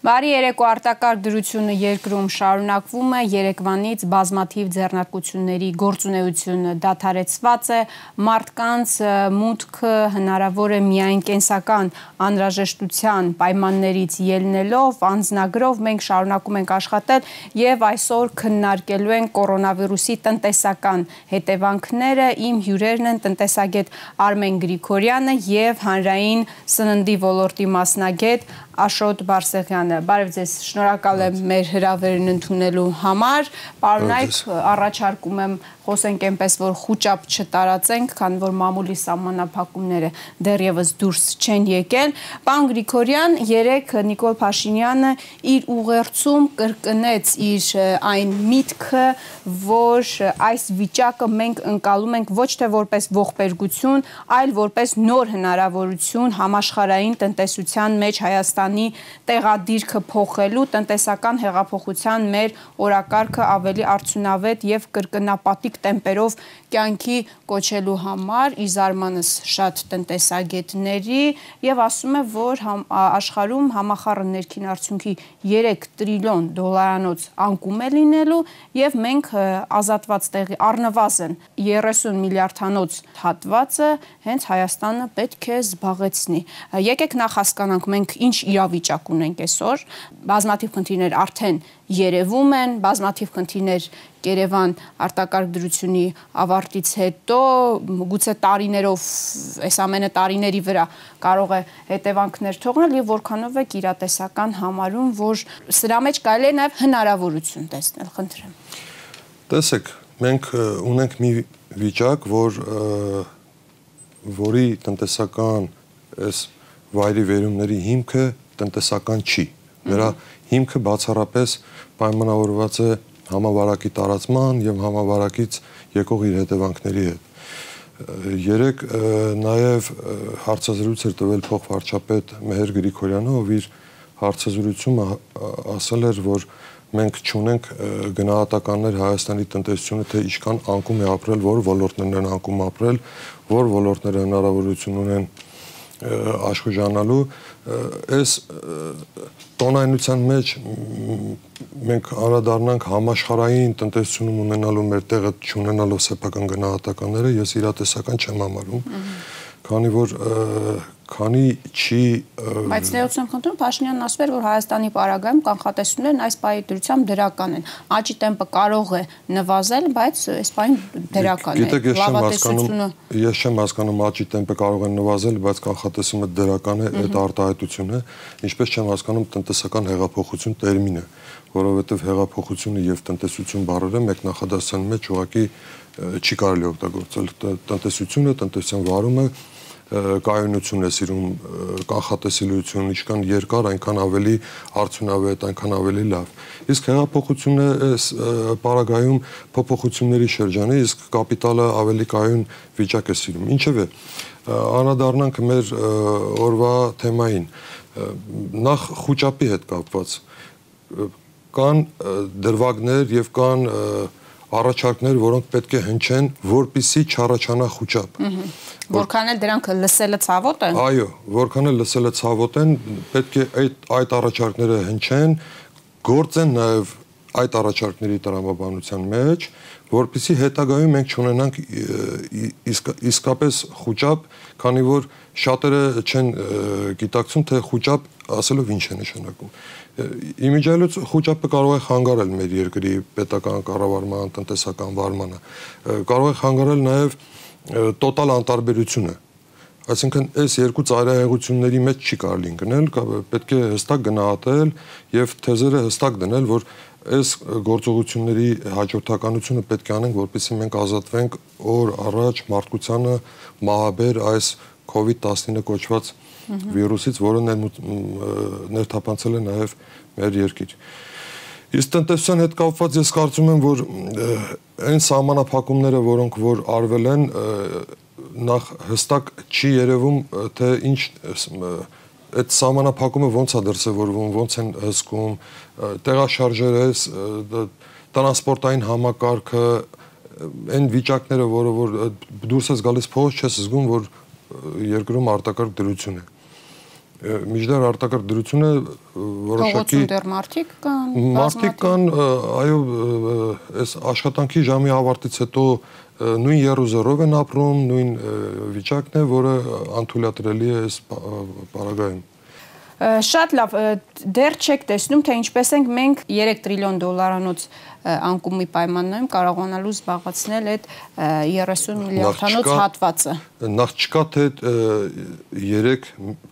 Բարի երեկո արտակարգ դրությունը երկրում շարունակվում է, Երևանից բազմաթիվ ձեռնարկությունների գործունեությունը դադարեցված է, մարդկանց մուտքը հնարավոր է միայն կենսական անհրաժեշտության պայմաններից ելնելով, անձնագրով մենք շարունակում ենք աշխատել եւ այսօր քննարկելու ենք կորոնավիրուսի տնտեսական հետևանքները։ Իմ հյուրերն են տնտեսագետ Արմեն Գրիգորյանը եւ հանրային սննդի ոլորտի մասնագետ Աշոտ Բարսեղյանը։ Բարև ձեզ, շնորհակալ եմ մեր հրավերն ընդունելու համար։ Պարոնայք, առաջարկում եմ խոսենք այնպես, որ խոճապ չտարածենք, քանի որ մամուլի սահմանափակումները դեռևս դուրս չեն եկել։ Պարոն Գրիգորյան, երեք Նիկոլ Փաշինյանը իր ուղերձում կրկնեց իր այն միտքը, որ այս վիճակը մենք ընկալում ենք ոչ թե որպես ողբերգություն, այլ որպես նոր հնարավորություն համաշխարային տնտեսության մեջ Հայաստանի տեղադիրքը փոխելու, տնտեսական հեղափոխության մեր օրակարգը ավելի արդյունավետ եւ կրկնապատիկ տեմպերով կյանքի կոչելու համար ի զարմանս շատ տնտեսագետների եւ ասում է, որ համ, աշխարհում համախառն ներքին արդյունքի 3 տրիլիոն դոլարանոց անկում է լինելու եւ մենք ազատված տեղի առնվազն 30 միլիարդանոց հատվածը հենց Հայաստանը պետք է զբաղեցնի։ Եկեք նախ հասկանանք մենք ինչ իրավիճակ ունենք այսօր։ Բազմաթիվ խնդիրներ արդեն երևում են, բազմաթիվ խնդիրներ Երևան արտակարգ դրությունի ավարտից հետո գուցե տարիներով այս ամենը տարիների վրա կարող է հետևանքներ թողնել եւ որքանով է իրատեսական համարում, որ սրա մեջ կարելի է նաեւ հնարավորություն տեսնել, խնդրեմ։ Տեսեք, մենք ունենք մի վիճակ, որ որի տնտեսական այս վայրի վերումների հիմքը տնտեսական չի։ Նրա հիմքը բացառապես պայմանավորված է համավարակի տարածման եւ համավարակից եկող իր հետևանքների հետ։ Երեք նաև հարցազրույց էր տվել փոխվարչապետ Մեհեր Գրիգորյանը, ով իր հարցազրույցում ասել էր, որ մենք ճունենք գնահատականներ Հայաստանի տնտեսությունը, թե ինչքան անկում է ապրել, որ ոլորտներն են անկում ապրել, որ ոլորտները հնարավորություն ունեն աշխուժանալու այս տոնայնության մեջ մենք անդրադառնանք համաշխարհային տնտեսությունում ունենալու մեր տեղը չունենալով սեփական գնահատականները, ես իրատեսական չեմ համարում, քանի որ քանի չի Բայց ներողություն խնդրում Փաշինյանն ասում էր որ Հայաստանի պարագայում կանխատեսումներն այս պայի դրությամբ դրական են։ Աճի տեմպը կարող է նվազել, բայց այս պայն դրական է։ Գիտեք, ես չեմ հասկանում, ես չեմ հասկանում աճի տեմպը կարող է նվազել, բայց կանխատեսումը դրական է, այդ արտահայտությունը, ինչպես չեմ հասկանում տնտեսական հեղափոխություն տերմինը, որովհետև հեղափոխությունը եւ տնտեսություն բառերը մեկ նախադասության մեջ ուղղակի չի կարելի օգտագործել տնտեսությունը, տնտեսության վարումը կայունություն է սիրում կանխատեսելիություն, ինչքան երկար, այնքան ավելի արդյունավետ, այնքան ավելի լավ։ Իսկ հեղափոխությունը այս պարագայում փոփոխությունների շրջանի, իսկ կապիտալը ավելի կայուն վիճակ է սիրում։ Ինչևէ, անադառնանք մեր օրվա թեմային։ Նախ խոճապի հետ կապված կան դրվագներ եւ կան առաջարկներ, որոնք պետք է հնչեն, որpիսի չառաջանա խոճապ։ Որքան էլ դրանք լսելը ցավոտ են։ Այո, որքան էլ լսելը ցավոտ են, պետք է այդ այդ առաջարկները հնչեն, գործեն նաև այդ առաջարկների տրամաբանության մեջ, որpիսի հետագայում մենք չունենանք իսկ, իսկապես խոճապ, քանի որ շատերը չեն գիտակցում թե խոճապ ասելով ինչ է նշանակում իմիջիալոց խոճապը կարող է խանգարել մեր երկրի պետական կառավարման, տնտեսական վարմանը։ Կարող է խանգարել նաև տոտալ անտարբերությունը։ Այսինքն այս երկու ծայրահեղությունների մեջ չի կարելի ընկնել, պետք է հստակ գնահատել եւ թեզերը հստակ դնել, որ այս գործողությունների հաջորդականությունը պետք է անենք, որպեսզի մենք ազատվենք օր առաջ մարդկությանը մահաբեր այս COVID-19 կոչված վիրուսից, որը ներթափանցել է նաև մեր երկիր։ Իսկ տնտեսության հետ կապված ես կարծում եմ, որ այն սահմանափակումները, որոնք որ արվել են, նախ հստակ չի երևում, թե ինչ այդ սահմանափակումը ոնց է դրսևորվում, ոնց են հսկում, տեղաշարժերը, տրանսպորտային համակարգը, այն վիճակները, որը որ դուրս ես գալիս փողոց, չես զգում, որ երկրում արտակարգ դրություն է միջդեռ արտակարգ դրությունը որոշակի դեռ մարդիկ կան մարդիկ կան այո այս աշխատանքի ժամի ավարտից հետո նույն երուզերով են ապրում նույն վիճակն է որը անթույլատրելի է այս պարագայում Շատ լավ, դեռ չեք տեսնում, թե ինչպես ենք մենք 3 տրիլիոն դոլարանոց անկումի պայմաններում կարողանալու զբաղացնել այդ 30 միլիարդանոց հատվածը։ Նախ չկա թե 3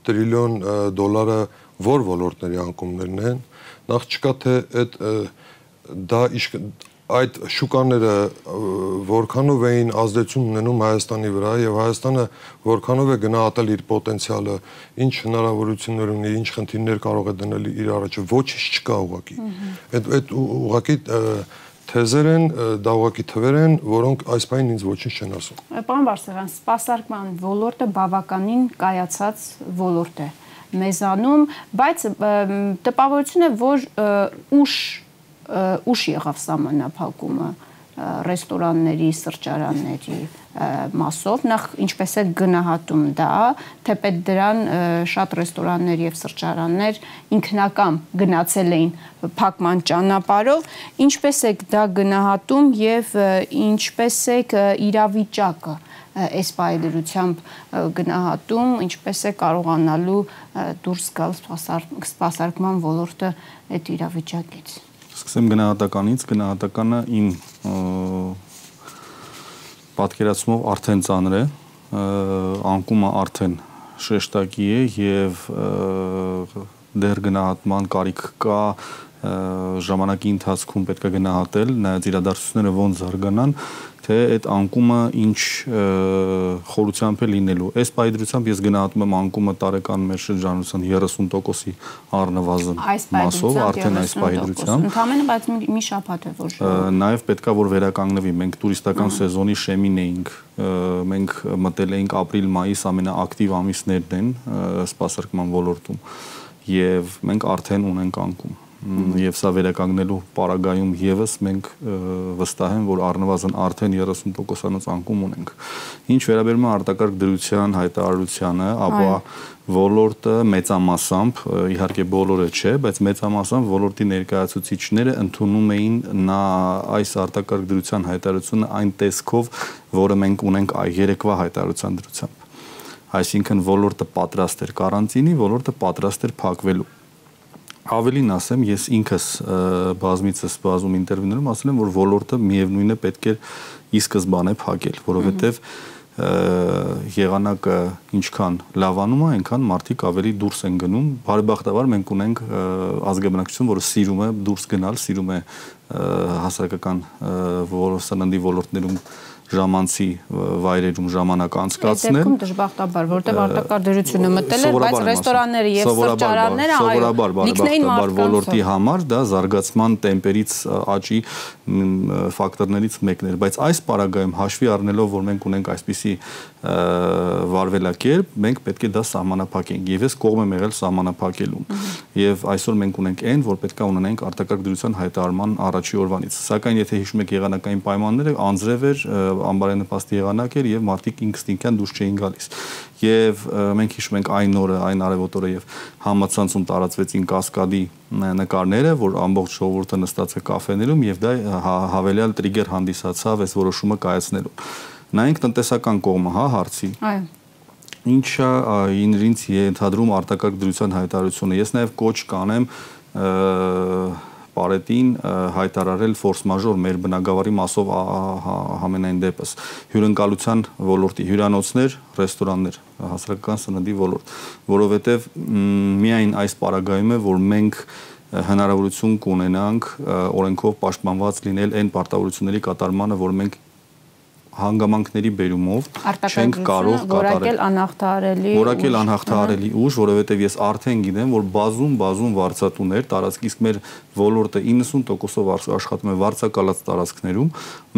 տրիլիոն դոլարը որ ոլորտների անկումներն են, նախ չկա թե այդ դա այդ շուկաները որքանով էին ազդեցություն ունենում Հայաստանի վրա եւ Հայաստանը որքանով է գնահատել իր պոտենցիալը, ինչ հնարավորություններ ունի, ինչ խնդիրներ կարող է դնել իր առաջը, ոչինչ չկա ուղակի։ Այդ այդ ուղակի թեզեր են, դա ուղակի թվեր են, որոնք այս բանին ինձ ոչինչ չեն ասում։ Պարոն Բարսեղյան, սպասարկման ոլորտը բավականին կայացած ոլորտ է մեզանում, բայց տպավորություն է, որ ուշ ուշ եղավ սահմանափակումը ռեստորանների, սրճարանների մասով նախ ինչպես է գնահատում դա թեպետ դրան շատ ռեստորաններ եւ սրճարաններ ինքնակամ գնացել էին փակման ճանապարհով ինչպես է դա գնահատում եւ ինչպես է իրավիճակը այս բայդրությամբ գնահատում ինչպես է կարողանալու դուրս գալ սպասարկման ոլորտը այդ իրավիճակից Սկսեմ գնահատականից, գնահատականը իմ պատկերացումով արդեն ծանր է, անկումը արդեն շեշտակի է եւ դեռ գնահատման կարիք կա ժամանակի ընթացքում պետք է գնահատել նայած իրադարձությունները ոնց զարգանան թե այդ անկումը ինչ խորությամբ է լինելու։ Այս պայդրությամբ ես գնահատում եմ անկումը տարեկան մեր շրջանության 30%-ի առնվազն մասով, արդեն այս պայդրությամբ։ Ընդհանրապես բայց մի շաբաթ է որ նաև պետքա որ վերականգնվի։ Մենք տուրիստական սեզոնի շեմին էինք մենք մտել էինք ապրիլ-մայիս ամենաակտիվ ամիսներն են սպասարկման ոլորտում եւ մենք արդեն ունենք անկում եւ սա վերականգնելու պարագայում եւս մենք վստահ եմ որ առնվազն արդեն 30%-անոց անկում ունենք ինչ վերաբերում է արտակարգ դրության հայտարարությանը ապա ոլորտը մեծամասամբ իհարկե բոլորը չէ բայց մեծամասամբ ոլորտի ներկայացուցիչները ընդունում էին նա այս արտակարգ դրության հայտարարությունը այն տեսքով որը մենք ունենք երեկվա հայտարարության դրությամբ այսինքն ոլորտը պատրաստ էր կարանտինի ոլորտը պատրաստ էր փակվելու ավելին ասեմ, ես ինքս բազմիցս բազում ինտերվյուներում ասել եմ, որ ոլորտը միևնույնն է պետք է ի սկզբանե փակել, որովհետև եղանակը ինչքան լավանում է, այնքան մարդիկ ավելի դուրս են գնում։ Բարեբախտաբար մենք ունենք ազգաբնակչություն, որը սիրում է դուրս գնալ, սիրում է հասարակական ոլորտներում ժամանցի վայրերում ժամանակ անցկացնել։ Դեպքում դժբախտաբար, որտեղ արտակարգ դրությունը մտել է, բայց ռեստորանները եւ սրճարանները այո, բարեբախտաբար ոլորտի համար դա զարգացման տեմպերից աճի ֆակտորներից մեկն էր, բայց այս պարագայում հաշվի առնելով, որ մենք ունենք այսպիսի վարվելակերպ, մենք պետք է դա սահմանափակենք եւ ես կողմ եմ եղել սահմանափակելու։ Եվ այսօր մենք ունենք այն, որ պետք է ունենանք արտակարգ դրության հայտարարման առաջի օրվանից։ Սակայն եթե հիշում եք եղանակային պայմանները, անձրև էր, անբարենպաստ եղանակ էր եւ մարդիկ ինստինկտյան դուրս չէին գալիս։ Եվ մենք հիշում ենք այն օրը, այն արևոտ օրը եւ համացանցում տարածվեցին կասկադի նկարները, որ ամբողջ ժողովուրդը նստած է կաֆեներում եւ դա հավելյալ տրիգեր հանդիսացավ այս որոշումը կայացնելու նայենք տնտեսական կողմը, հա, հարցի։ Այո ինչա ինձ ենթադրում արտակարգ դրության հայտարարությունը։ Ես նաև կոչ կանեմ Պարետին հայտարարել ֆորս մաժոր մեր բնակավարի մասով համենայն դեպս հյուրընկալության ոլորտի հյուրանոցներ, ռեստորաններ, հասարակական սննդի ոլորտ, որովհետև միայն այս պարագայում է, որ մենք հնարավորություն կունենանք օրենքով պաշտպանված լինել այն պարտավորությունների կատարմանը, որ մենք հանգամանքների բերումով չենք կարող կատարել։ անհաղթահարելի Որակել անհաղթահարելի ուժ, որովհետև ես արդեն գիտեմ, որ բազում բազում վարձատուներ տարածք իսկ մեր ոլորտը 90%-ով աշխատում է վարձակալած տարածքներում,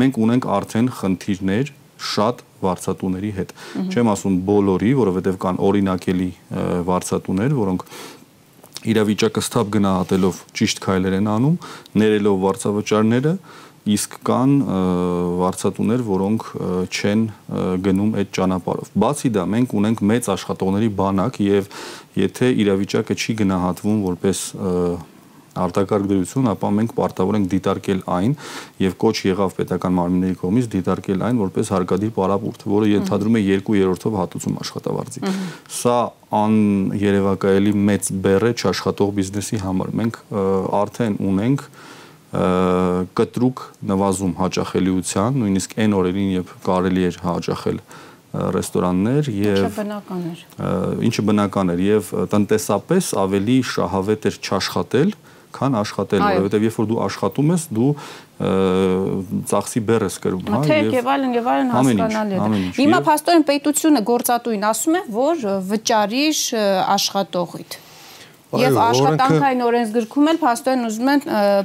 մենք ունենք արդեն խնդիրներ շատ վարձատուների հետ։ Չեմ ասում բոլորի, որովհետև կան օրինակելի վարձատուներ, որոնք իրավիճակը ստապ գնահատելով ճիշտ քայլեր են անում, ներելով վարձավճարները, իսկ կան վարչատուներ, որոնք չեն գնում այդ ճանապարհով։ Բացի դա, մենք ունենք մեծ աշխատողների բանակ եւ եթե իրավիճակը չի գնահատվում որպես արտակարգ դրություն, ապա մենք պարտավոր ենք դիտարկել այն եւ կոչ եղավ պետական մարմինների կողմից դիտարկել այն որպես հարկադիր պարապուրտ, որը ենթադրում է 2/3-ով հատուցում աշխատավարձի։ Սա աներևակայելի մեծ բեռ է չաշխատող բիզնեսի համար։ Մենք արդեն ունենք կտրուկ նվազում հաճախելիության, նույնիսկ այն օրերին, երբ կարելի էր հաճախել ռեստորաններ եւ ինչը բնական էր ինչը բնական էր եւ տնտեսապես ավելի շահավետ էր չաշխատել քան աշխատել, որովհետեւ երբ որ դու աշխատում ես, դու ծախսի բեռ ես կրում, հա, եւ եւ այլն եւ այլն հասկանալի է։ Հիմա փաստորեն պետությունը գործատուին ասում է, որ վճարիր աշխատողիդ։ Եվ աշխատանքային օրենսգրքում էլ փաստորեն ուզում են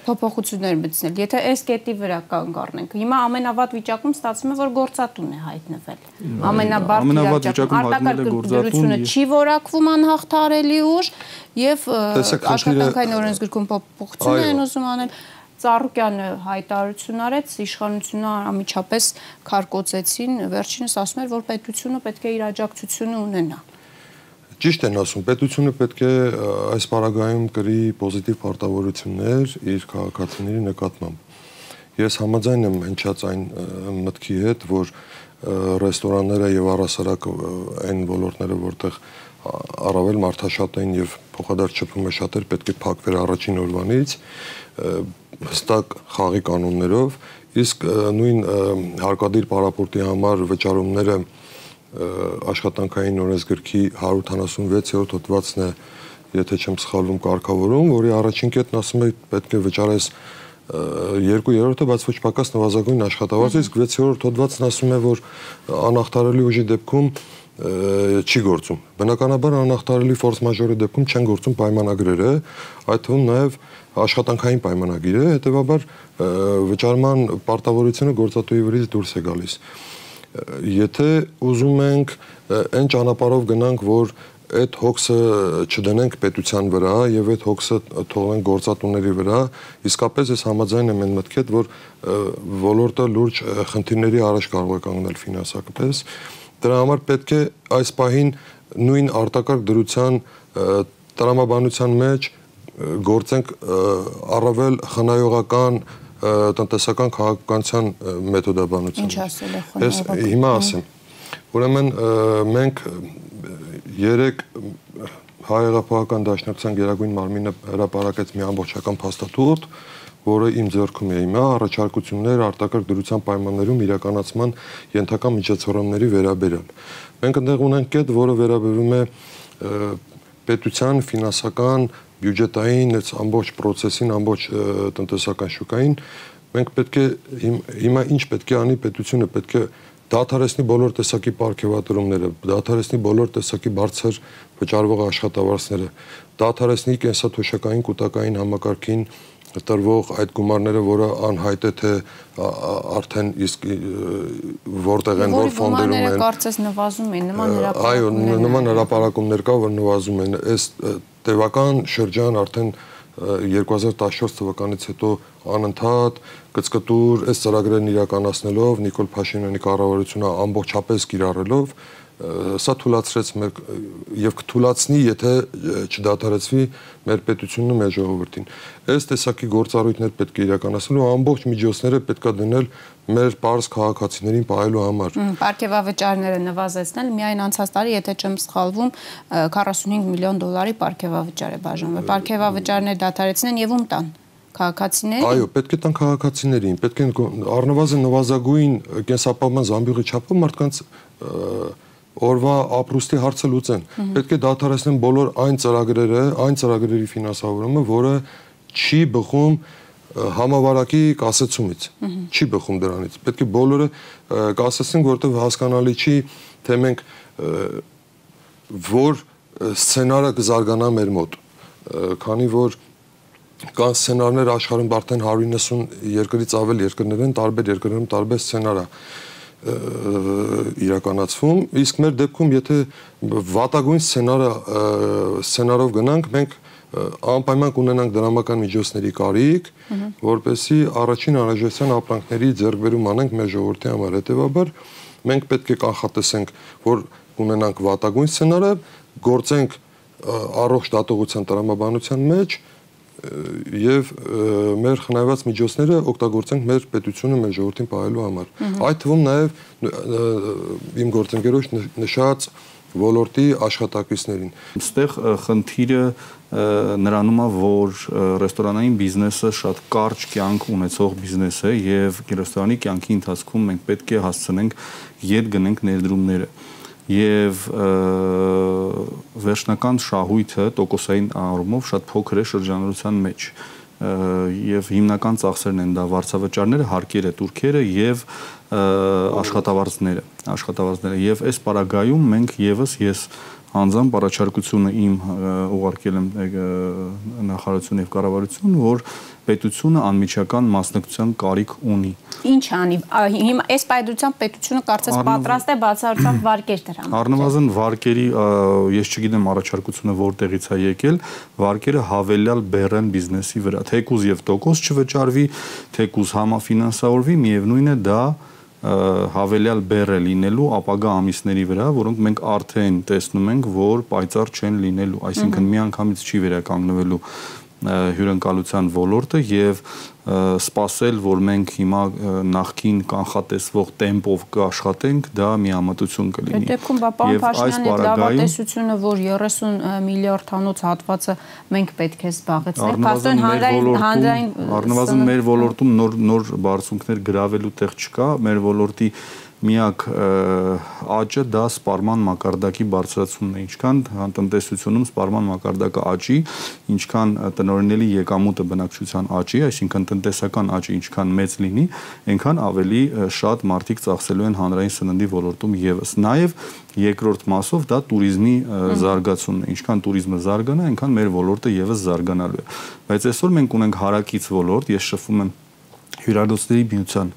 փոփոխություններ մտցնել։ Եթե այս կետի վրա կանգառնենք, հիմա ամենավատ վիճակում ստացվում է, որ գործատուն է հայտնվել։ Ամենաբարդ վիճակում հայտնվել է գործատուն, չի որակվում անհաղթարելի ուժ եւ աշխատանքային օրենսգրքում փոփոխություններ են ուզում անել։ Ծառուկյանը հայտարարություն արեց, իշխանությունը ամիջապես քարկոծեցին, վերջինս ասում էր, որ պետությունը պետք է իր աջակցությունը ունենա։ Ճիշտ են ասում, պետությունը պետք է այս պարագայում կրի պոզիտիվ պարտավորություններ իր քաղաքացիների նկատմամբ։ Ես համաձայն եմ հնչած այն մտքի հետ, որ ռեստորանները եւ առասարակ այն ոլորտները, որտեղ առավել մարդաշատ են եւ փոխադարձ շփումը շատեր պետք է փակվեր առաջին օրվանից հստակ խաղի կանոններով, իսկ նույն հարկադիր պարապորտի համար վճարումները աշխատանքային օրենսգրքի 176-րդ հոդվածն է, եթե չեմ սխալվում, կարգավորում, որի առաջին կետն ասում է պետք է վճարես 2/3-ը, բայց ոչ պակաս նվազագույն աշխատավարձ, իսկ 6-րդ հոդվածն ասում է, որ անախտարելի ուժի դեպքում չի գործում։ Բնականաբար անախտարելի ֆորս մաժորի դեպքում չեն գործում պայմանագրերը, այդ թվում նաև աշխատանքային պայմանագիրը, հետեւաբար վճարման պարտավորությունը գործատուի վրից դուրս է գալիս եթե ուզում ենք այն ճանապարհով գնանք, որ այդ հոգսը չդնենք պետության վրա եւ այդ հոգսը թողնենք գործատուների վրա, իսկապես ես համաձայն եմ այն մտքի հետ, որ ոլորտը լուրջ խնդիրների առաջ կարող է կանգնել ֆինանսապես։ Դրա համար պետք է այս պահին նույն արտակարգ դրության տրամաբանության մեջ գործենք առավել խնայողական տնտեսական քաղաքականության մեթոդաբանություն։ Ինչ ասել է խոնարհ։ Ես հիմա ասեմ։ Ուրեմն մենք երեք հայերապահական դաշնակցության գերագույն մարմինը հրապարակեց մի ամբողջական փաստաթուղթ, որը իմ ձեռքում է հիմա առաջարկություններ արտակարգ դրության պայմաններում իրականացման ենթակա միջոցառումների վերաբերյալ։ Մենք այնտեղ ունենք կետ, որը վերաբերում է պետության ֆինանսական բյուջետային այս ամբողջ process-ին, ամբողջ տնտեսական շուկային մենք պետք է հիմա ինչ պետք է անի պետությունը պետք է դադարեցնի բոլոր տեսակի ապարքեվատրումները, դադարեցնի բոլոր տեսակի բարձր վճարվող աշխատավարձները, դադարեցնի կենսաթոշակային կൂട്ടակային համակարգին տրվող այդ գումարները, որը անհայտ է թե արդեն իսկ որտեղ են որ ֆոնդերում են։ Կարծես նվազում են նման հրապարակումներ։ Այո, նման հրապարակումներ կա, որ նվազում են։ Այս տևական շրջան արդեն 2014 թվականից հետո անընդհատ կծկտուր այս ծրագրերն իրականացնելով Նիկոլ Փաշինյանի կառավարությունը ամբողջապես կիրառելով սա թույլատրեց մեր եւ կթույլատնի, եթե չդադարեցվի մեր պետությունն ու մեր ժողովրդին։ Այս տեսակի գործառույթներ պետք է իրականացնելու ամբողջ միջոցները պետք է դնել մեր པարզ քաղաքացիներին պահելու համար։ Պարգևավճարները նվազեցնել միայն անցած տարի, եթե չեմ սխալվում, 45 միլիոն դոլարի պարգևավճար է բաժանվել։ Պարգևավճարներ դադարեցնեն եւ ում տան քաղաքացիներին։ Այո, պետք է տան քաղաքացիներին, պետք է առնվազն նվազագույն կենսապահովման զամբյուղի չափով մարդկանց օրվա ապրուստի հարցը լուծեն։ Պետք է դադարեցնեն բոլոր այն ծրագրերը, այն ծրագրերի ֆինանսավորումը, որը չի բխում համավարակի կասեցումից։ Չի բխում դրանից։ Պետք է բոլորը կասեցնենք, որովհետև հասկանալի չի, թե մենք որ սցենարը կզարգանա մեր մոտ, քանի որ կան սցենարներ աշխարհում արդեն 190 երկրից ավել երկրներ են, տարբեր երկրներում տարբեր սցենար է իրականացվում, իսկ մեր դեպքում եթե վատագույն սցենարը սցենարով գնանք, մենք անպայման կունենանք դրամական միջոցների կարիք, որպեսի առաջին անհրաժեշտության ապրանքների ձեռքբերում անենք մեր ժողովրդի համար։ Հետևաբար մենք պետք է կանխատեսենք, որ կունենանք վատագույն սցենարը, գործենք առողջ դատողության տրամաբանության մեջ եւ մեր խնայված միջոցները օգտագործենք մեր պետությունը մեր ժողովրդին պահելու համար։ Այդ թվում նաեւ իմ գործընկերոջ նշած ոլորտի աշխատակիցներին։ Այստեղ խնդիրը նրանում է, որ ռեստորանային բիզնեսը շատ կարճ կյանք ունեցող բիզնես է եւ ռեստորանի կյանքի ընթացքում մենք պետք է հասցնենք յետ գնենք ներդրումները եւ վերջնական շահույթը տոկոսային առումով շատ փոքր է շրջանառության մեջ և հիմնական ծախսերն են դա վարձավճարները, հարկերը, турքերը եւ աշխատավարձները, աշխատավարձները։ Եվ այս պարագայում մենք եւս ես, ես անձամբ առաջարկությունը իմ ուղարկել եմ նախարարություն եւ կառավարություն, որ պետությունը անմիջական մասնակցության կարիք ունի։ Ինչ անի։ Հիմա այս պայդրությամբ պետությունը կարծես պատրաստ է բացառությամբ վարկեր դրան։ Առնվազն վարկերի ես չգիտեմ առաջարկությունը որտեղից է եկել, վարկերը հավելյալ բեռեն բիզնեսի վրա։ Թեկուզ եւ տոկոս չվճարվի, թեկուզ համաֆինանսավորվի, միևնույն է դա հավելյալ բեռ է լինելու ապագա ամիսների վրա, որոնք մենք արդեն տեսնում ենք, որ պայծառ չեն լինելու, այսինքն միանգամից չի վերականգնվելու հյուրընկալության ոլորտը եւ սпасել, որ մենք հիմա նախքին կանխատեսվող տեմպով կաշխատենք, դա միամտություն կլինի։ Այդ դեպքում բա պարոն Փաշինյանի լավատեսությունը, որ 30 միլիարդանոց հատվածը մենք պետք է զբաղեցնենք, փաստորեն հանրային հանրային առնվազն մեր ոլորտում նոր նոր բարձունքներ գravelու տեղ չկա, մեր ոլորտի միակ աճը դա սպառման մակարդակի բարձրացումն է ինչքան տնտեսությունում սպառման մակարդակը աճի ինչքան տնօրինելի եկամուտը բնակչության աճի այսինքն տնտեսական աճը ինչքան մեծ լինի այնքան ավելի շատ մարդիկ ծախսելու են հանրային սննդի ոլորտում եւս նաեւ երկրորդ մասով դա туриզմի զարգացումն է ինչքան туриզմը զարգանա այնքան մեր ոլորտը եւս զարգանալու է բայց այսօր մենք ունենք հարակից ոլորտ ես շփվում եմ հյուրալուծների միության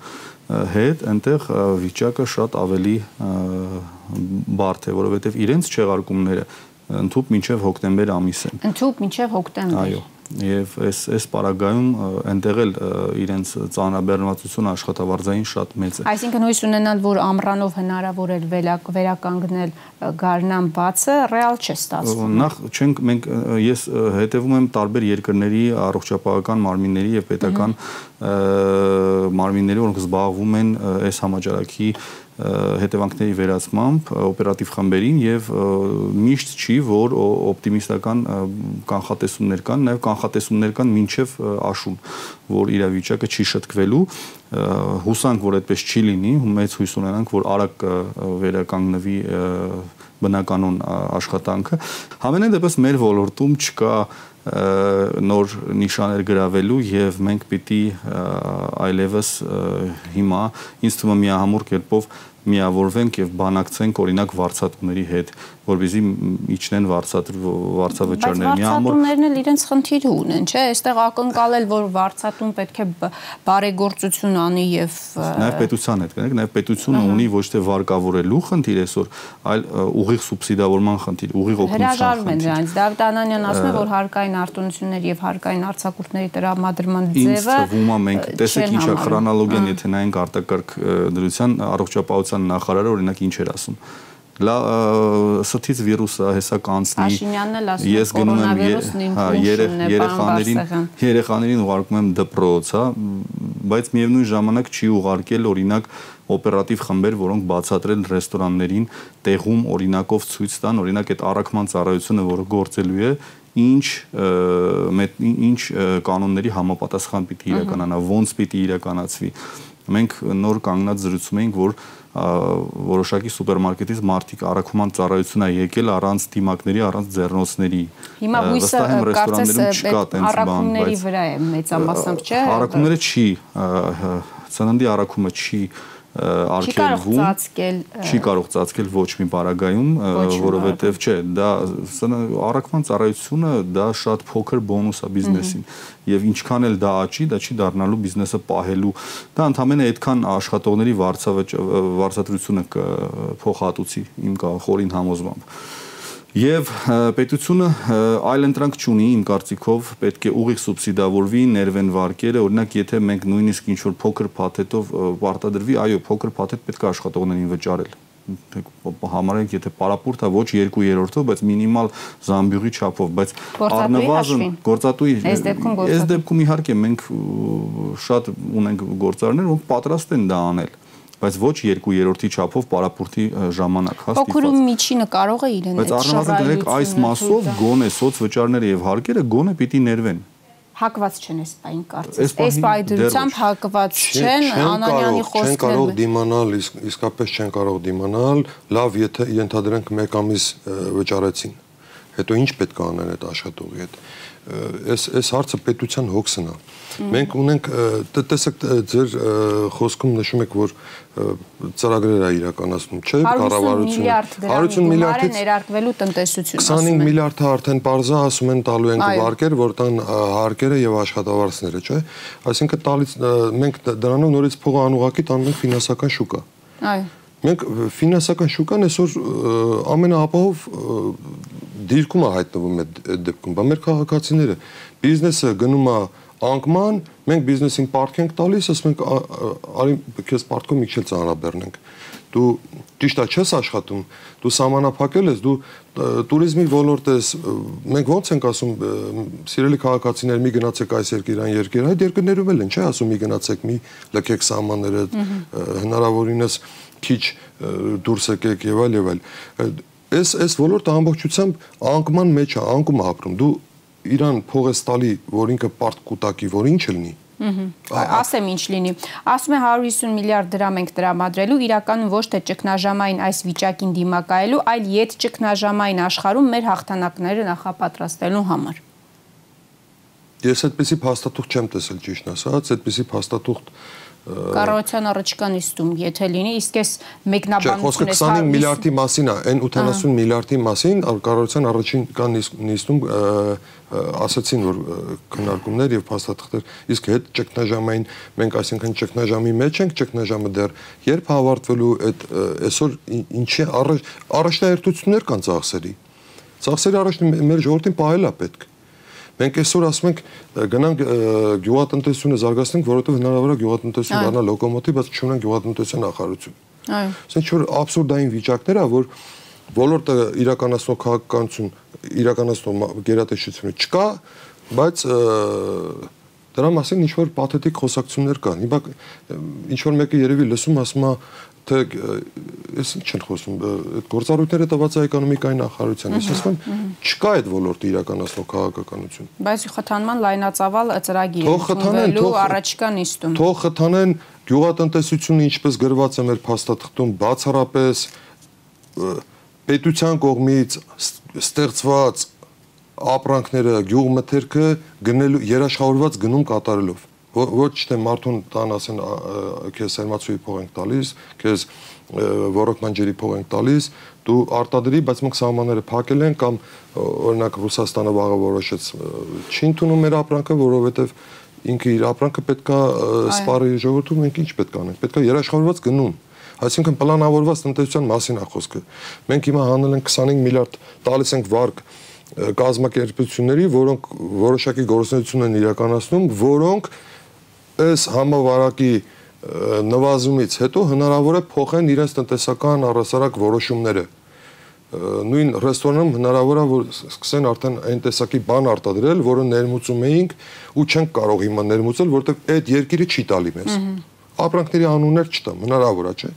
հետ այնտեղ վիճակը շատ ավելի բարդ է, որովհետև իրենց չեղարկումները ընդհանուր մինչև հոկտեմբեր ամիս են։ Ընդհանուր մինչև հոկտեմբեր։ Այո եւ այս այս պարագայում այնտեղ էլ իրենց ծանրաբեռնվածությունը աշխատավարձային շատ մեծ է։ Այսինքն հույս ունենալ, որ ամռանով հնարավոր է վերականգնել գարնան բացը, ռեալ չէ ստացվում։ Նախ չենք մենք ես հետևում եմ տարբեր երկրների առողջապահական մարմինների եւ պետական մարմինների, որոնք զբաղվում են այս համաճարակի հետևանքների վերացմամբ օպերատիվ խմբերին եւ միշտ չի որ օպտիմիստական կանխատեսումներ կան նաեւ կանխատեսումներ կան մինչեւ աշուն որ իրավիճակը չի շտկվելու հուսանք որ այդպես չի լինի մեծ հույս ունենանք որ արագ վերականգնվի բնականon աշխատանքը համենայն դեպս մեր ոլորտում չկա նոր նիշաներ գրավելու եւ մենք պիտի այլևս հիմա ինձ թվում է միահամուռ կերպով միավորվենք եւ բանակցենք օրինակ վարչատուների հետ որբիզի իջնեն վարչատ վարչավճարներ մի ամոր վարչատուններն էլ իրենց խնդիրը ունեն, չէ՞, այստեղ ակնկալել, որ վարչատուն պետք է բարեգործություն անի եւ նաեւ պետության հետ կնեք, նաեւ պետությունը ունի ոչ թե վարկավորելու խնդիր այսօր, այլ ուղիղ սուբսիդավորման խնդիր, ուղիղ օգնության խնդիր։ Հրաժարվում են դրանից։ Դավիթ Անանյանն ասում է, որ հարկային արտոնություններ եւ հարկային արձակուրդների տրամադրման ձևը Ինձ թվում է մենք տեսեք ինչա քրոնոլոգիան, եթե նայենք արտակարգ դրության առողջապահության նախարարը օրինակ ինչ էր ասում. Լա սթից վիրուսը հեսա կանցնի Աշինյանն էլ ասում ես գնում եմ հա երեխաներին երեխաներին ուղարկում եմ դպրոց, հա, բայց միևնույն ժամանակ չի ուղարկել օրինակ օպերատիվ խմբեր, որոնք բացատրել ռեստորաններին տեղում օրինակով ցույց տան, օրինակ այդ առաքման ծառայությունը, որը գործելու է, ինչ ինչ կանոնների համապատասխան պիտի իրականանա, ոնց պիտի իրականացվի։ Մենք նոր կանգնած զրուցում էինք, որ որոշակի սուպերմարկետից մարդիկ առաքման ծառայություն է եկել առանց դիմակների, առանց ձեռնոցների։ Հիմա հույսը կարծես առաքումների վրա է մեծամասամբ, չէ՞։ Առաքումները չի, ծննդի առաքումը չի արգելվում չի կարող ծածկել ոչ մի բարագայում որովհետև չէ դա առաքման ծառայությունը դա շատ փոքր բոնուս է բիզնեսին եւ ինչքան էլ դա աճի դա չի դառնալու բիզնեսը պահելու դա ընդհանրապես այդքան աշխատողների վարձատրությունը փոխհատուցի իմ խորին համոզմամբ Եվ պետությունը այլ ընտրանք չունի իմ կարծիքով, պետք է ուղիղ սուբսիդավորվի ներվեն վարկերը, օրինակ եթե մենք նույնիսկ ինչ որ փոքր փաթեթով պարտադրվի, այո, փոքր փաթեթ պետք է աշխատողներին վճարել համարենք եթե պարապուրտ է ոչ 2/3-ով, բայց մինիմալ զամբյուղի չափով, բայց առնվազն գործատուի այս դեպքում այս դեպքում իհարկե մենք շատ ունենք գործարներ, որ պատրաստ են դա անել բայց ոչ 2/3-ի չափով պարապուրտի ժամանակ հա ստիպված։ Փոքր ու միջինը կարող է իրեն այդ շռայլությունը։ Բայց առնվազն այս մասով գոնե սոցվճարները եւ հարկերը գոնե պիտի ներվեն հակված չեն այս պայն կարծես։ Այս պայդրությամբ հակված չեն Անանյանի խոսքերը։ Չեն կարող դիմանալ, իսկապես չեն կարող դիմանալ, լավ, եթե ենթադրենք 1 ամիս վճարեցին։ Հետո ինչ պետք է անեն այդ աշխատողի հետ այս այս հարցը պետության հոգսն է։ Մենք ունենք տեսեք ձեր խոսքում նշում եք որ ծրագրեր է իրականացնում, չէ՞, կառավարությունը 150 միլիարդից ներարկվելու տնտեսություն 25 միլիարդը արդեն parza ասում են տալու ենք վարկեր, որ տան հարկերը եւ աշխատավարձները, չէ՞։ Այսինքն տալից մենք դրանով նորից փողը անուղակի տանում ենք ֆինանսական շուկա։ Այո Մենք ֆինանսական շուկան այսօր ամենաապահով դիրքում է հայտնվում այդ դեպքում։ Բա մեր քաղաքացիները բիզնեսը գնում է անկման, մենք բիզնեսին պարտք ենք տալիս, ասում ենք արի քեզ պարտքով մի քիչ ծանրաբեռնենք։ Դու ճիշտ է չես աշխատում, դու համանապակել ես, դու туриզմի ոլորտ ես։ Մենք ո՞նց ենք ասում սիրելի քաղաքացիներ, մի գնացեք այս երկիր, այն երկիր։ Այդ երկրներում էլ են, չէ՞, ասում մի գնացեք, մի լքեք սահմանները, հնարավորինս mm -hmm քիչ դուրս եկեք եւ այլ եւ այլ այս այս ոլորտը ամբողջությամբ անկման մեջ է, անկում ապրում։ Դու իրան փող ես տալի, որ ինքը պարտ կուտակի, որ ինչ լինի։ Ասեմ ինչ լինի։ Ասում է 150 միլիարդ դրամ ենք տրամադրելու, իրականում ոչ թե ճգնաժամային այս վիճակին դիմակայելու, այլ յետ ճգնաժամային աշխարհում մեր հաղթանակները նախապատրաստելու համար։ Ես այդպեսի փաստաթուղթ չեմ տեսել ճիշտ ասած, այդպեսի փաստաթուղթ Կառավարության առաջիկա նիստում, եթե լինի, իսկ այս մեկնաբանությունը 25 միլիարդի մասին է, այն 80 միլիարդի մասին կառավարության առաջիկա նիստում ասացին որ քննարկումներ եւ փաստաթղթեր իսկ հետ ճգնաժամային մենք այսինքն ճգնաժամի մեջ ենք ճգնաժամը դեռ երբ հավարտվելու այդ այսօր ինչի առաջ առաջնահերթություններ կան ծախսերի ծախսերի առաջ մեր ժողովրդին պահելա պետք Մենք այսօր ասում ենք գնանք գյուղատնտեսությունը զարգացնենք, որովհետև հնարավոր է գյուղատնտեսությունը դառնա լոկոմոտիվ, բայց չունենք գյուղատնտեսության նախարարություն։ Այո։ Ասենք որ абսուրդային վիճակներ է, որ ոլորտը իրականացնող քաղաքականություն, իրականացնող գերատեսչությունը չկա, բայց դրա մասին ինչ որ պաթետիկ խոսակցություններ կան։ Հիմա ինչ որ մեկը երևի լսում ասում է թե ես ինչ են խոսում այդ գործառույթները տված է էկոնոմիկայի նախարարության ես ասում եմ չկա այդ ոլորտի իրականացնող քաղաքականություն բայց խթանման լայնածավալ ծրագիր ընդունվելու առաջիկա նիստում թող խթանեն գյուղատնտեսությունը ինչպես գրված է մեր փաստաթղթում բացառապես պետության կողմից ստեղծված ապրանքները գյուղմթերքը գնելու երաշխավորված գնում կատարելով ոչ թե մարդուն տան ասեն քեզ սերմացուի փող ենք տալիս, քեզ ոռոգման ջրի փող ենք տալիս, դու արտադրի, բայց մենք սահմանները փակել են կամ օրինակ Ռուսաստանը վաղը որոշեց չի ընդունում մեր ապրանքը, որովհետև ինքը իր ապրանքը պետքա սպարի ժողովրդում մենք ինչ պետք անենք։ Պետքա երաշխավորված գնում Այսինքն պլանավորված տնտեսության մասին է խոսքը։ Մենք հիմա հանել ենք 25 միլիարդ տալիս ենք վարկ կազմակերպությունների, որոնք որոշակի գործունեություն են իրականացնում, որոնք այս համավարակի նվազումից հետո հնարավոր է փոխեն իրենց տնտեսական առասարակ որոշումները նույն ռեստորանում հնարավոր է որ սկսեն արդեն այն տեսակի բան արտադրել, որը ներմուծում էինք ու չենք կարող հիմա ներմուծել, որովհետև այդ երկիրը չի տալի մեզ։ Ապրանքների անուններ չտամ, հնարավոր է, չէ։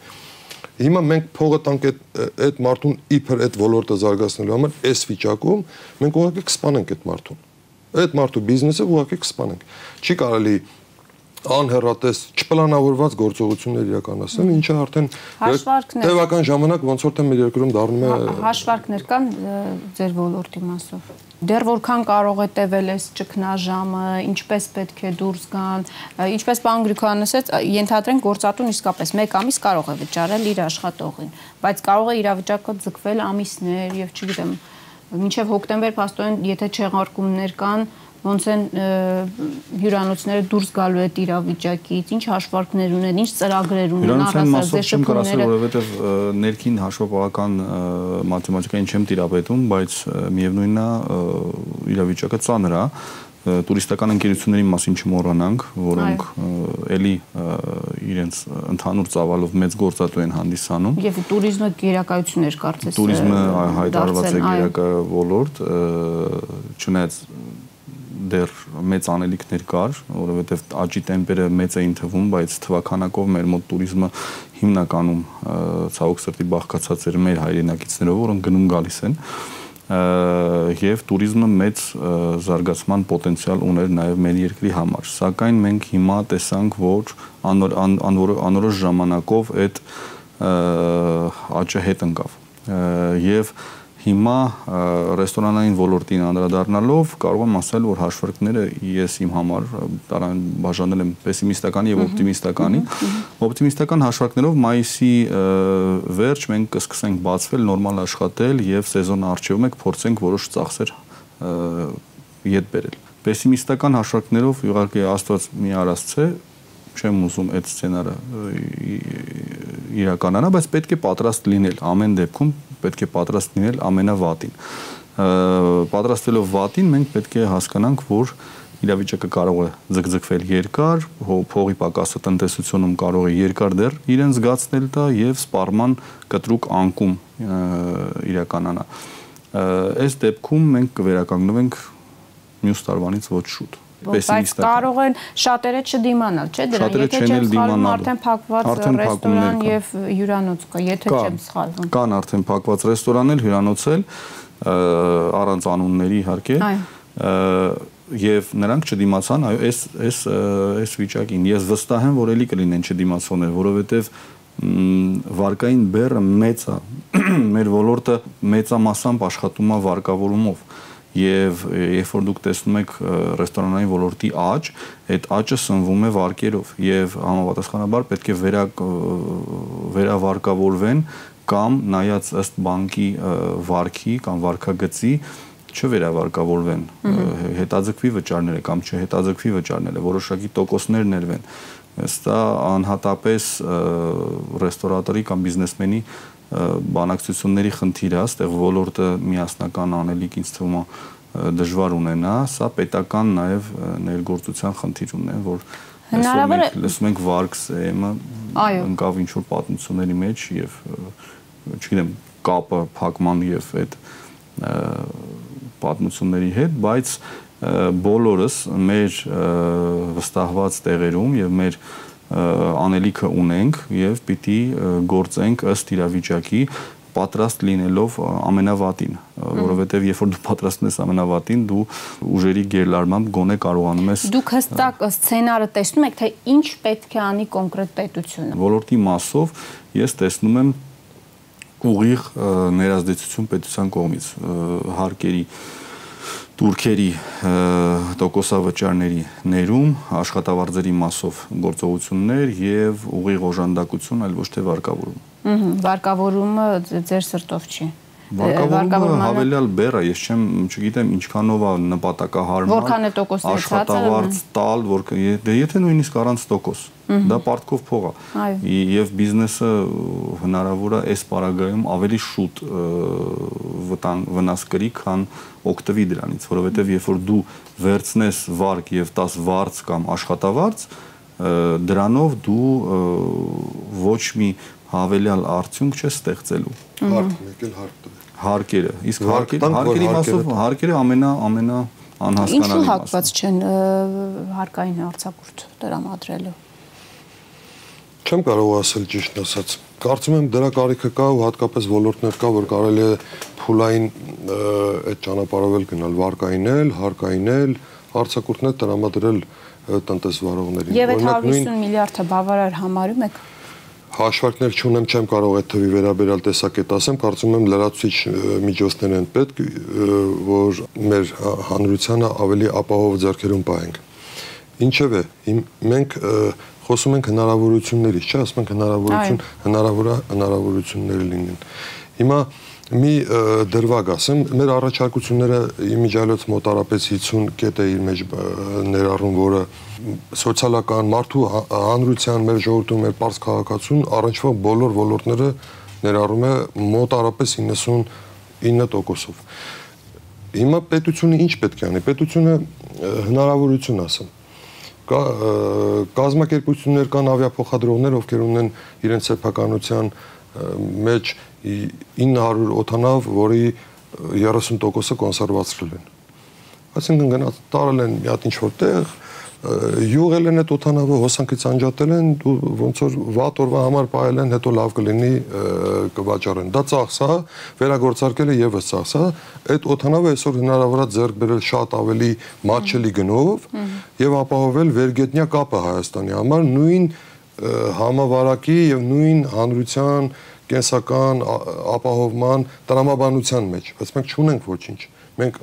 Հիմա մենք փողը տանք այդ այդ մարդուն իբր այդ ոլորտը զարգացնելու համար, այս վիճակում մենք ուղղակի կսպանենք այդ մարդուն։ Այդ մարդու բիզնեսը ուղղակի կսպանենք։ Չի կարելի անհերատես չպլանավորված գործողություններ իրականացնեն, ինչը արդեն տևական ժամանակ ոնց որ թե մեր երկրում դառնում է հաշվարկներ կան ձեր ոլորտի մասով։ Դեռ որքան կարող է տևել այս ճգնաժամը, ինչպես պետք է դուրս գան, ինչպես պարոն Գրիգորյանը ասաց, ենթադրենք գործատուն իսկապես 1 ամիս կարող է վճարել իր աշխատողին, բայց կարող է իրավիճակը ձգվել ամիսներ եւ չգիտեմ, մինչև հոկտեմբեր փաստորեն եթե չեղարկումներ կան, ոնց են հյուրանոցները դուրս գալու այդ իրավիճակից, ինչ հաշվարկներ ունեն, ինչ ծրագրեր ունեն առասարժեշում կրասել, որովհետև ներքին հաշվապահական մաթեմատիկային չեմ տիրապետում, բայց միևնույնն է իրավիճակը ծանր է տուրիստական ընկերությունների մասին չմոռանանք, որոնք էլի իրենց ընդհանուր ծավալով մեծ գործատու են հանդիսանում։ Եվ туриզմը գերակայություն էր կարծես։ Туриզմը հայտարարված է գերակա ոլորտ, չնայած դեռ մեծ անելիքներ կար, որովհետև աճի տեմպերը մեծ էին թվում, բայց թվականակով մեր մոտ туриզմը հիմնականում ցավոք սրտի բաղկացած էր մեր հայրենակիցներով, որոնք գնում գալիս են և туриզմը մեծ զարգացման պոտենցիալ ուներ նաև մեր երկրի համար։ Սակայն մենք հիմա տեսանք, որ անոր, ան, անորոշ ժամանակով այդ աճը հետ ընկավ։ Եվ ան, Հիմա ռեստորանային ոլորտին անդրադառնալով կարող եմ ասել, որ հաշվարկները ես իմ համար տարան բաժանել եմ պեսիմիստականի եւ օպտիմիստականի։ Օպտիմիստական հաշվարկներով մայիսի վերջ մենք կսկսենք բացվել, նորմալ աշխատել եւ սեզոնը արժեվում եք փորձենք որոշ ծախսեր յետ բերել։ Պեսիմիստական հաշվարկներով իհարկե Աստված մի արածց է, չեմ ուզում այդ սցենարը իրականանա, բայց պետք է պատրաստ լինել ամեն դեպքում պետք է պատրաստ լինել ամենավատին։ Պատրաստելով վատին մենք պետք է հասկանանք, որ իրավիճակը կարող է ձգձգվել երկար, փողի պակասը տնտեսությունում կարող է երկար դեռ իրեն զգացնել դա եւ սպառման կտրուկ անկում իրականանա։ Այս դեպքում մենք կվերականգնվենք մյուս տարվանից ոչ շուտ բայց կարող են շատերը չդիմանալ, չէ՞ դրան։ Եթե չեմ սխալվում, արդեն փակված ռեստորան եւ հյուրանոց կա, եթե չեմ սխալվում։ Կան արդեն փակված ռեստորանել, հյուրանոցել առանց անունների իհարկե։ Եվ նրանք չդիմացան, այո, այս այս այս վիճակին ես վստահ եմ, որ ելի կլինեն չդիմացողներ, որովհետեւ վարկային բեռը մեծ է։ Մեր ոլորտը մեծամասամբ աշխատում է վարկավորումով եւ երբ որ դուք տեսնում եք ռեստորանային ոլորտի աճ, այդ աճը սնվում է վարկերով եւ համապատասխանաբար պետք է վերա վերավարկավորվեն կամ նայած ըստ բանկի վարկի կամ վարկագծի չվերավարկավորվեն հետաձգվի վճարները կամ չհետաձգվի վճարները որոշակի տոկոսներ ներվեն ըստա անհատապես ռեստորատորի կամ բիզնեսմենի բանակցությունների խնդիր է, այստեղ ոլորտը միասնական անելիք ինձ թվում է դժվար ունենա, սա պետական նաև ներգործության խնդիր ունեն, որ հնարավոր է լսում ենք Վարքսեմը ընկավ ինչ որ պատմությունների մեջ եւ չգիտեմ կապը փակման եւ այդ պատմությունների հետ, բայց բոլորս մեր վստահված տեղերում եւ մեր անելիքը ունենք եւ պիտի գործենք ըստ իրավիճակի պատրաստ լինելով ամենավատին, որովհետև երբ որ դու պատրաստում ես ամենավատին, դու ուժերի գերլարմամբ գոնե կարողանում ես Դուք հստակ սցենարը տեսնում եք, թե ինչ պետք է անի կոնկրետ պետությունը։ Ոլորտի մասով ես տեսնում եմ ուղիղ ներազդեցություն պետության կողմից հարկերի турքերի տոկոսավճարների ներում աշխատավարձերի մասով գործողություններ եւ ուղիղ օժանդակություն, այլ ոչ թե վարկավորում։ Ուհ, վարկավորումը ձեր սրտով չի։ Վարկավորումը հավելյալ բեռ է, ես չեմ, չգիտեմ ինչքանով է նպատակահարմար։ Որքան է տոկոսը աշխատավարձ տալ, որ դե եթե նույնիսկ առանց տոկոս, դա պարտքով փող է։ Եվ բիզնեսը հնարավոր է այս պարագայում ավելի շուտ վտանգ վնաս կրի, քան օգտվի դրանից, որովհետև երբ որ դու վերցնես վարկ եւ 10 վարձ կամ աշխատավարձ, դրանով դու ոչ մի հավելյալ արդյունք չես ստեղծելու։ Հարկ եկել հարկ տվել հարկերը։ Իսկ հարկերը հարկերի մասով հարկերը ամենա ամենա անհասկանալի մասը։ Ինչու հակված չեն հարկային արձակուրդ դրամադրելու։ Չեմ կարող ասել ճիշտ ասած։ Կարծում եմ դրա կարիքը կա ու հատկապես ոլորտներ կա, որ կարելի է փուլային այդ ճանապարհով գնալ վարկայինել, հարկայինել, արձակուրդներ տրամադրել տնտեսվարողներին։ Եվ այդ 150 միլիարդը բավարար համարում եք հաշվարկներ չունեմ, չեմ կարող այդ թվի վերաբերյալ տեսակետ ասեմ, կարծում եմ լրացուցիչ միջոցներ են պետք, որ մեր հանրությանը ավելի ապահով ձեռքերում պահենք։ Ինչևէ, մենք խոսում ենք հնարավորություններից, չէ՞, ասում ենք հնարավորություն, հնարավոր հնարավորություններ լինեն։ Հիմա մի դրվագ ասեմ, մեր առաջարկությունները իմիջիալոց մոտարապես 50 կետ է իր մեջ ներառում, որը սոցիալական մարդու հանրության մեր ժողովրդում մեր པարզ քաղաքացուն առնչվող բոլոր ոլորտները ներառում է մոտարապես 99%-ով։ Հիմա պետությունը ինչ պետք է անի։ Պետությունը հնարավորություն ասեմ կա կազմակերպություններ կան ավիափոխադրողներ, ովքեր ունեն իրենց սեփականության մեջ 900 օթանավ, որի 30%-ը կոնսերվացրել են։ Այսինքն գնաց տարել են մի հատ ինչ որտեղ, յուղել են այդ օթանավը, հոսանքից անջատել են, ոնց որ վատ օրվա համար պահել են, հետո լավ կլինի կվաճառեն։ Դա ծախս է, վերագործարկելը եւս ծախս է։ Այդ օթանավը այսօր հնարավոր է ձեռք բերել շատ ավելի մատչելի գնով եւ ապահովել վերգետնյա կապը Հայաստանի համար նույն համավարակի եւ նույն հանրության կենսական ապահովման տրամաբանության մեջ, բայց մենք չունենք ոչինչ։ Մենք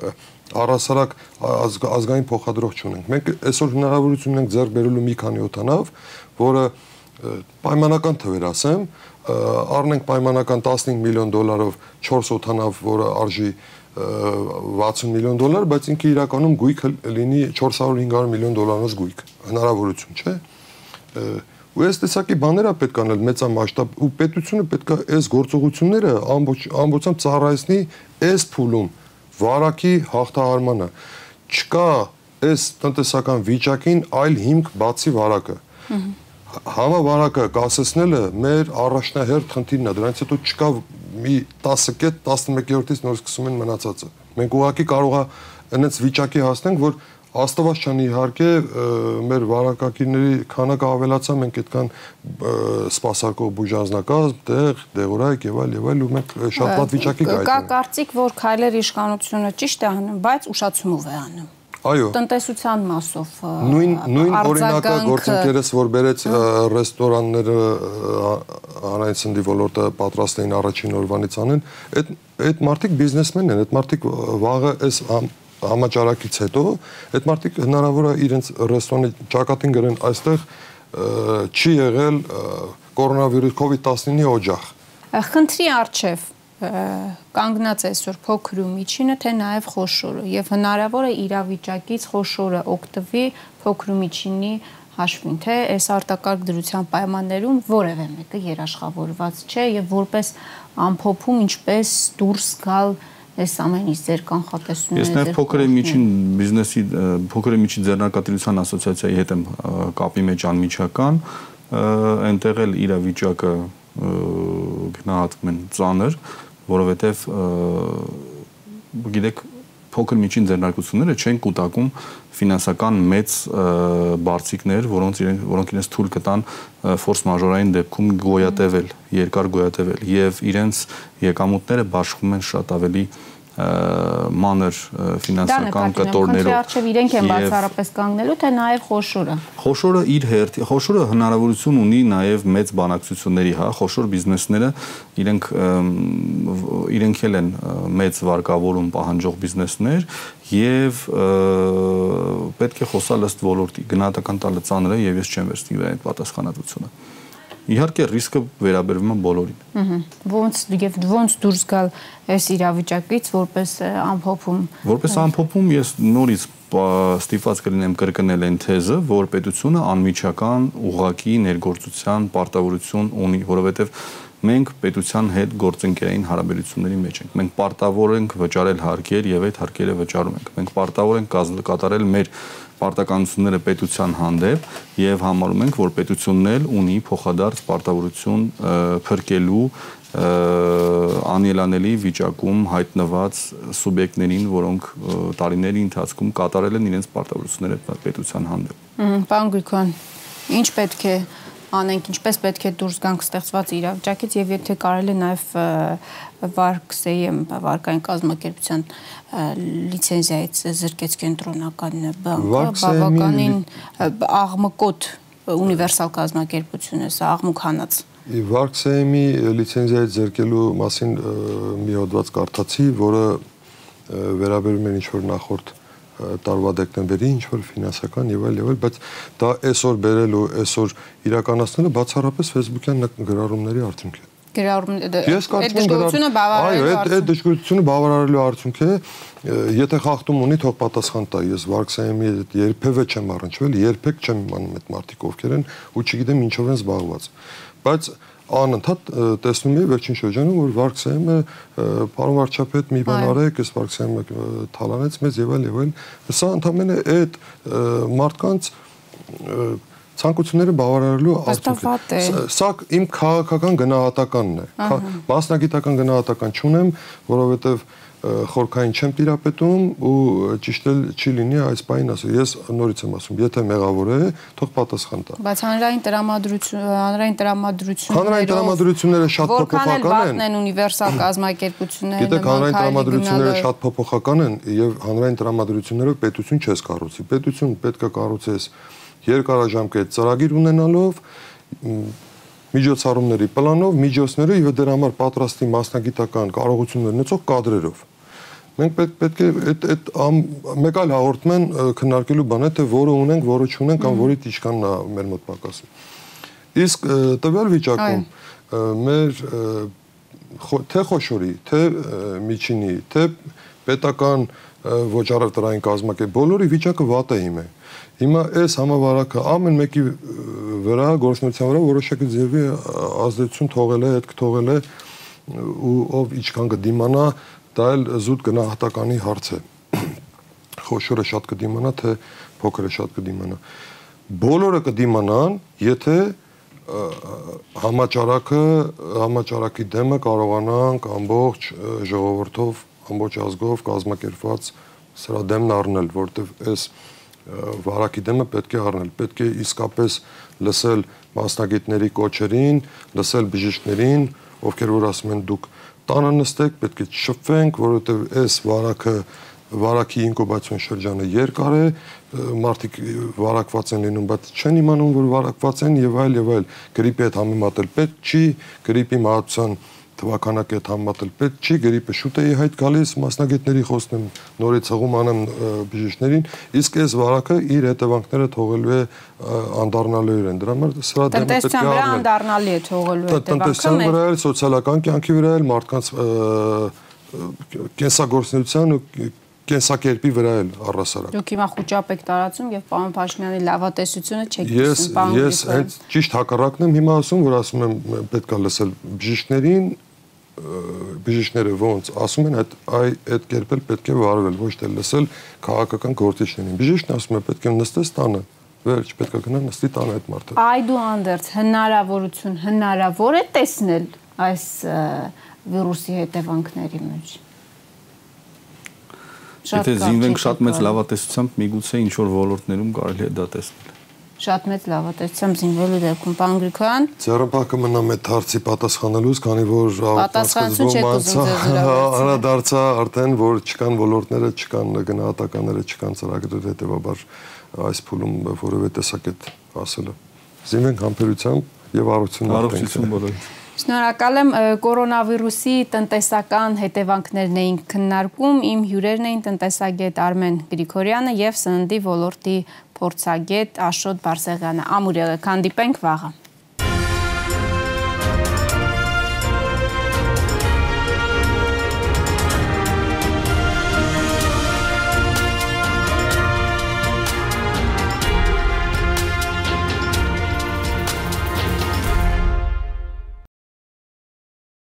առասարակ ազգ, ազգային փոխադրող չունենք։ Մենք այսօր հնարավորություն ունենք ձեռք բերելու մի քանի օտանավ, որը պայմանական թվեր ասեմ, առնենք պայմանական 15 միլիոն դոլարով 4 օտանավ, որը արժի 60 միլիոն դոլար, բայց ինքը իրականում գույքը լինի 400-500 միլիոն դոլարանոց գույք։ Հնարավորություն, չէ՞ ու այս տեսակի բաները պետք անել մեծամասշտաբ ու պետությունը պետք է այս գործողությունները ամբողջ ամբողջությամբ ծառայեցնի այս փուլում վարակի հաղթահարմանը չկա այս տնտեսական վիճակին այլ հիմք բացի վարակը համավարակը կասեցնելը մեր առաջնահերթ խնդիրն է դրանից հետո չկա մի 10 կետ 11-րդից նոր սկսում են մնացածը մենք ուղղակի կարող է այնպես վիճակի հասնենք որ Աստված չանի իհարկե մեր վարակակիրների քանակը ավելացա, մենք այդքան սպասարկող բուժանձնակազմ, տեղ, դեղորայք եւ այլ եւ այլ ու մենք շատ վատ վիճակի կայքում։ Կա կարծիք, որ քայլեր իշխանությունը ճիշտ է անում, բայց ուշացումով է անում։ Այո։ Տնտեսության մասով նույն նույն օրինակը գործընկերս որ բերեց ռեստորանները հանրային ցնդի ոլորտը պատրաստ էին առաջին օրվանից անեն, այդ այդ մարդիկ բիզնեսմեն են, այդ մարդիկ վաղը այս համաճարակից հետո այդ մարդիկ հնարավոր է իրենց ռեստորանի ճակատին գրեն այստեղ չի եղել կորոնավիրուս COVID-19-ի օջախ։ Խնդրի արչև կանգնած այսօր փոքր ու միջինը, թե նաև խոշորը եւ հնարավոր է իրավիճակից խոշորը օգտվի փոքր ու միջինի հաշվին, թե այս արտակարգ դրության պայմաններում որևէ մեկը երաշխավորված չէ եւ որպես ամփոփում ինչպես դուրս գալ այս ամենից ձեր կանխատեսումները Ես նաև փոքր եւ միջին բիզնեսի փոքր եւ միջին ձեռնարկատիրության ասոցիացիայի հետ եմ կապի մեջ անմիջական, այնտեղ էլ իրավիճակը գնահատվում են ծանր, որովհետեւ գիտեք փոքր միջին ձեռնարկությունները չեն կուտակում ֆինանսական մեծ բարձիկներ, որոնց իրենք որոնք իրենց թույլ կտան ֆորս մաժորային դեպքում գոյատևել, երկար գոյատևել եւ իրենց եկամուտները բաշխում են շատ ավելի մանր ֆինանսական կտորներով։ Դա արժև իրենք են բացառապես կանգնելու, թե նաև խոշորը։ Խոշորը իր հերթի, խոշորը հնարավորություն ունի նաև մեծ բանակցությունների, հա, խոշոր բիզնեսները իրենք իրենք էլ են մեծ վարկավորում պահանջող բիզնեսներ եւ պետք է խոսալ ըստ ոլորտի գնահատական տալը ծանր է եւ ես չեմ վերցնի այդ պատասխանատվությունը։ Իհարկե ռիսկը վերաբերվում է բոլորին։ Ահա։ Ոնց եւ ոնց դուրս գալ այս իրավիճակից որպես ամփոփում։ Որպես ամփոփում ես նորից ստիպված կլինեմ կրկնել այն թեզը, որ պետությունը անմիջական ուղակի ներգործության պարտավորություն ունի, որովհետև մենք պետության հետ գործընկերային հարաբերությունների մեջ ենք։ Մենք պարտավոր ենք վճարել հարկեր եւ այդ հարկերը վճարում ենք։ Մենք պարտավոր ենք կատարել մեր պարտականությունները պետության հանդեպ եւ համարում ենք, որ պետությունն էլ ունի փոխադարձ պարտավորություն փրկելու անելանելի վիճակում հայտնված սուբյեկտներին, որոնք տարիների ընթացքում կատարել են իրենց պարտավորությունները պետության հանդեպ։ Պարոն Գրիգորյան, ինչ պետք է անենք, ինչպես պետք է դուրս գանք ստեղծված իրավիճակից եւ եթե կարելի նաեւ վարկսեյեմ վարկային կազմակերպության լիցենզիայից զրկեց կենտրոնական բանկը բավականին աղմկոտ ունիվերսալ կազմակերպություն է սա աղմուկ հանած Վարկսեյմի լիցենզիայից զրկելու մասին մի հոդված կարդացի, որը վերաբերում է ինչ որ նախորդ տարվա դեկտեմբերի ինչ որ ֆինանսական եւ այլ եւ այլ, բայց դա այսօր բերելու, այսօր իրականացնելը բացառապես Facebook-յան գրառումների արդյունք է։ գրառում եմ դժգոհությունը բավարարելու Այո, այդ այդ դժգոհությունը բավարարելու արդյունք է, եթե խախտում ունի, թող պատասխան տա։ Ես Վարքսայեմի հետ երբևէ չեմ առնչվել, երբեք չեմ իմանում այդ մարդիկ ովքեր են ու չգիտեմ ինչով են զբաղված։ Բայց անընդհատ տեսնում եմ վերջին շրջանում որ Վարքսայեմը պարոն վարչապետ մի բան արեք, այս Վարքսայեմը թալանեց մեզ եւ այլ եւ այլ։ Սա ընդհանրապես այդ մարդկանց ցանկությունները բավարարելու արդյունք է։ Սա իմ քաղաքական գնահատականն է։ Մասնագիտական գնահատական չունեմ, որովհետև խորքային չեմ տիրապետում ու ճիշտ էլ չի լինի այս բանին ասել։ Ես նորից եմ ասում, եթե մեղավոր է, թող պատասխան տա։ Բայց հանրային տրամադրություն, հանրային տրամադրությունները Հանրային տրամադրությունները շատ փոփոխական են։ Որքան են ունիվերսալ կազմակերպությունները Գիտեք, հանրային տրամադրությունները շատ փոփոխական են եւ հանրային տրամադրություններով պետություն չես կառուցի։ Պետություն պետք է կառուցես երկարաժամկետ ծրագիր ունենալով միջոցառումների պլանով, միջոցները եւ դրա համար պատրաստի մասնագիտական կարողություններ ունեցող կադրերով։ Մենք պետք պետք է այդ այդ մեկ այլ հաղորդում են քննարկելու բան է թե որը ունենք, որը չունենք կամ որի տիճկանն է մեր մոտ պակասը։ Իսկ տվյալ վիճակում մեր թե խոշորի, թե միջինի, թե պետական ոչ առևտրային կազմակերպ բոլորի վիճակը վատ է հիմա։ Հիմա այս համավարակը ամեն մեկի վրա գործնության վրա որոշակի ձևի ազդեցություն թողել է, հետք թողել է ու ով ինչքան կդիմանա, դա էլ զուտ գնահատականի հարց է։ Խոշորը շատ կդիմանա, թե փոքրը շատ կդիմանա։ Բոլորը կդիմանան, եթե համաճարակը համաճարակի դեմը կարողանանք ամբողջ ժողովրդով ամբողջ ազգով կազմակերպված սրա դեմն առնել, որտեվ այս վարակի դեմը պետք է առնել, պետք է իսկապես լսել մասնագետների կոչերին, լսել բժիշկներին, ովքեր որ ասում են դուք տանը նստեք, պետք է շփվենք, որովհետև այս վարակը վարակի ինկուբացիոն շրջանը երկար է, մարդիկ վարակված են լինում, բայց չեն իմանում, որ վարակված են եւ այլ եւ այլ։ Գրիպի հետ համեմատել պետք չի, գրիպի մահացան թվականակետ համատել պետք չի գրիպը շուտ է հայտ գալիս մասնագետների խոսնեմ նորից հղում անեմ բժիշկներին իսկ այս վարակը իր հետևանքները թողելու է անդառնալու են դրա համար սրա դեմը պետք է վրա անդառնալի է թողելու հետևանքը տնտեսության վրա էլ սոցիալական կյանքի վրա էլ մարդկանց կենսագործնության ու կենսակերպի վրա էլ առասարակ։ Դուք հիմա խոճապ եք տարածում եւ պարոն Փաշինյանի լավատեսությունը չեք լսում, պարոն Ես հենց ճիշտ հակառակն եմ հիմա ասում, որ ասում եմ պետքա լսել բժիշկներին, բժիշկները ոնց ասում են այդ այ այդ կերպել պետք է վարվել ոչ թե լսել քաղաքական գործիչներին բժիշկն ասում է պետք է նստես տանը վերջ պետք է գնա նստի տանը այդ մարդը այդու անդերց հնարավորություն հնարավոր է տեսնել այս վիրուսի հետևանքների մեջ Եթե զինվենք շատ մեծ լավատեսությամբ միգուցե ինչ որ ոլորտներում կարելի է դա տեսնել շատ մեծ լավատեսությամբ զինվելու դեպքում պարոն Գրիգորյան Ձեռնպահքը մնա մեծ հարցի պատասխանելուց, քանի որ անդրադարձա արդեն որ չկան ոլորտները, չկան գնահատականները, չկան ծրագրերը, հետեւաբար այս փուլում որևէ տեսակետ ասելը։ Զինվենք համբերությամբ եւ առողջություն առողջություն բոլորին։ Շնորհակալ եմ կորոնավիրուսի տնտեսական հետևանքներն էին քննարկում։ Իմ հյուրերն էին տնտեսագետ Արմեն Գրիգորյանը եւ սննդի ոլորտի փորձագետ Աշոտ Բարսեղյանը։ Ամուր եղեք, հանդիպենք վաղը։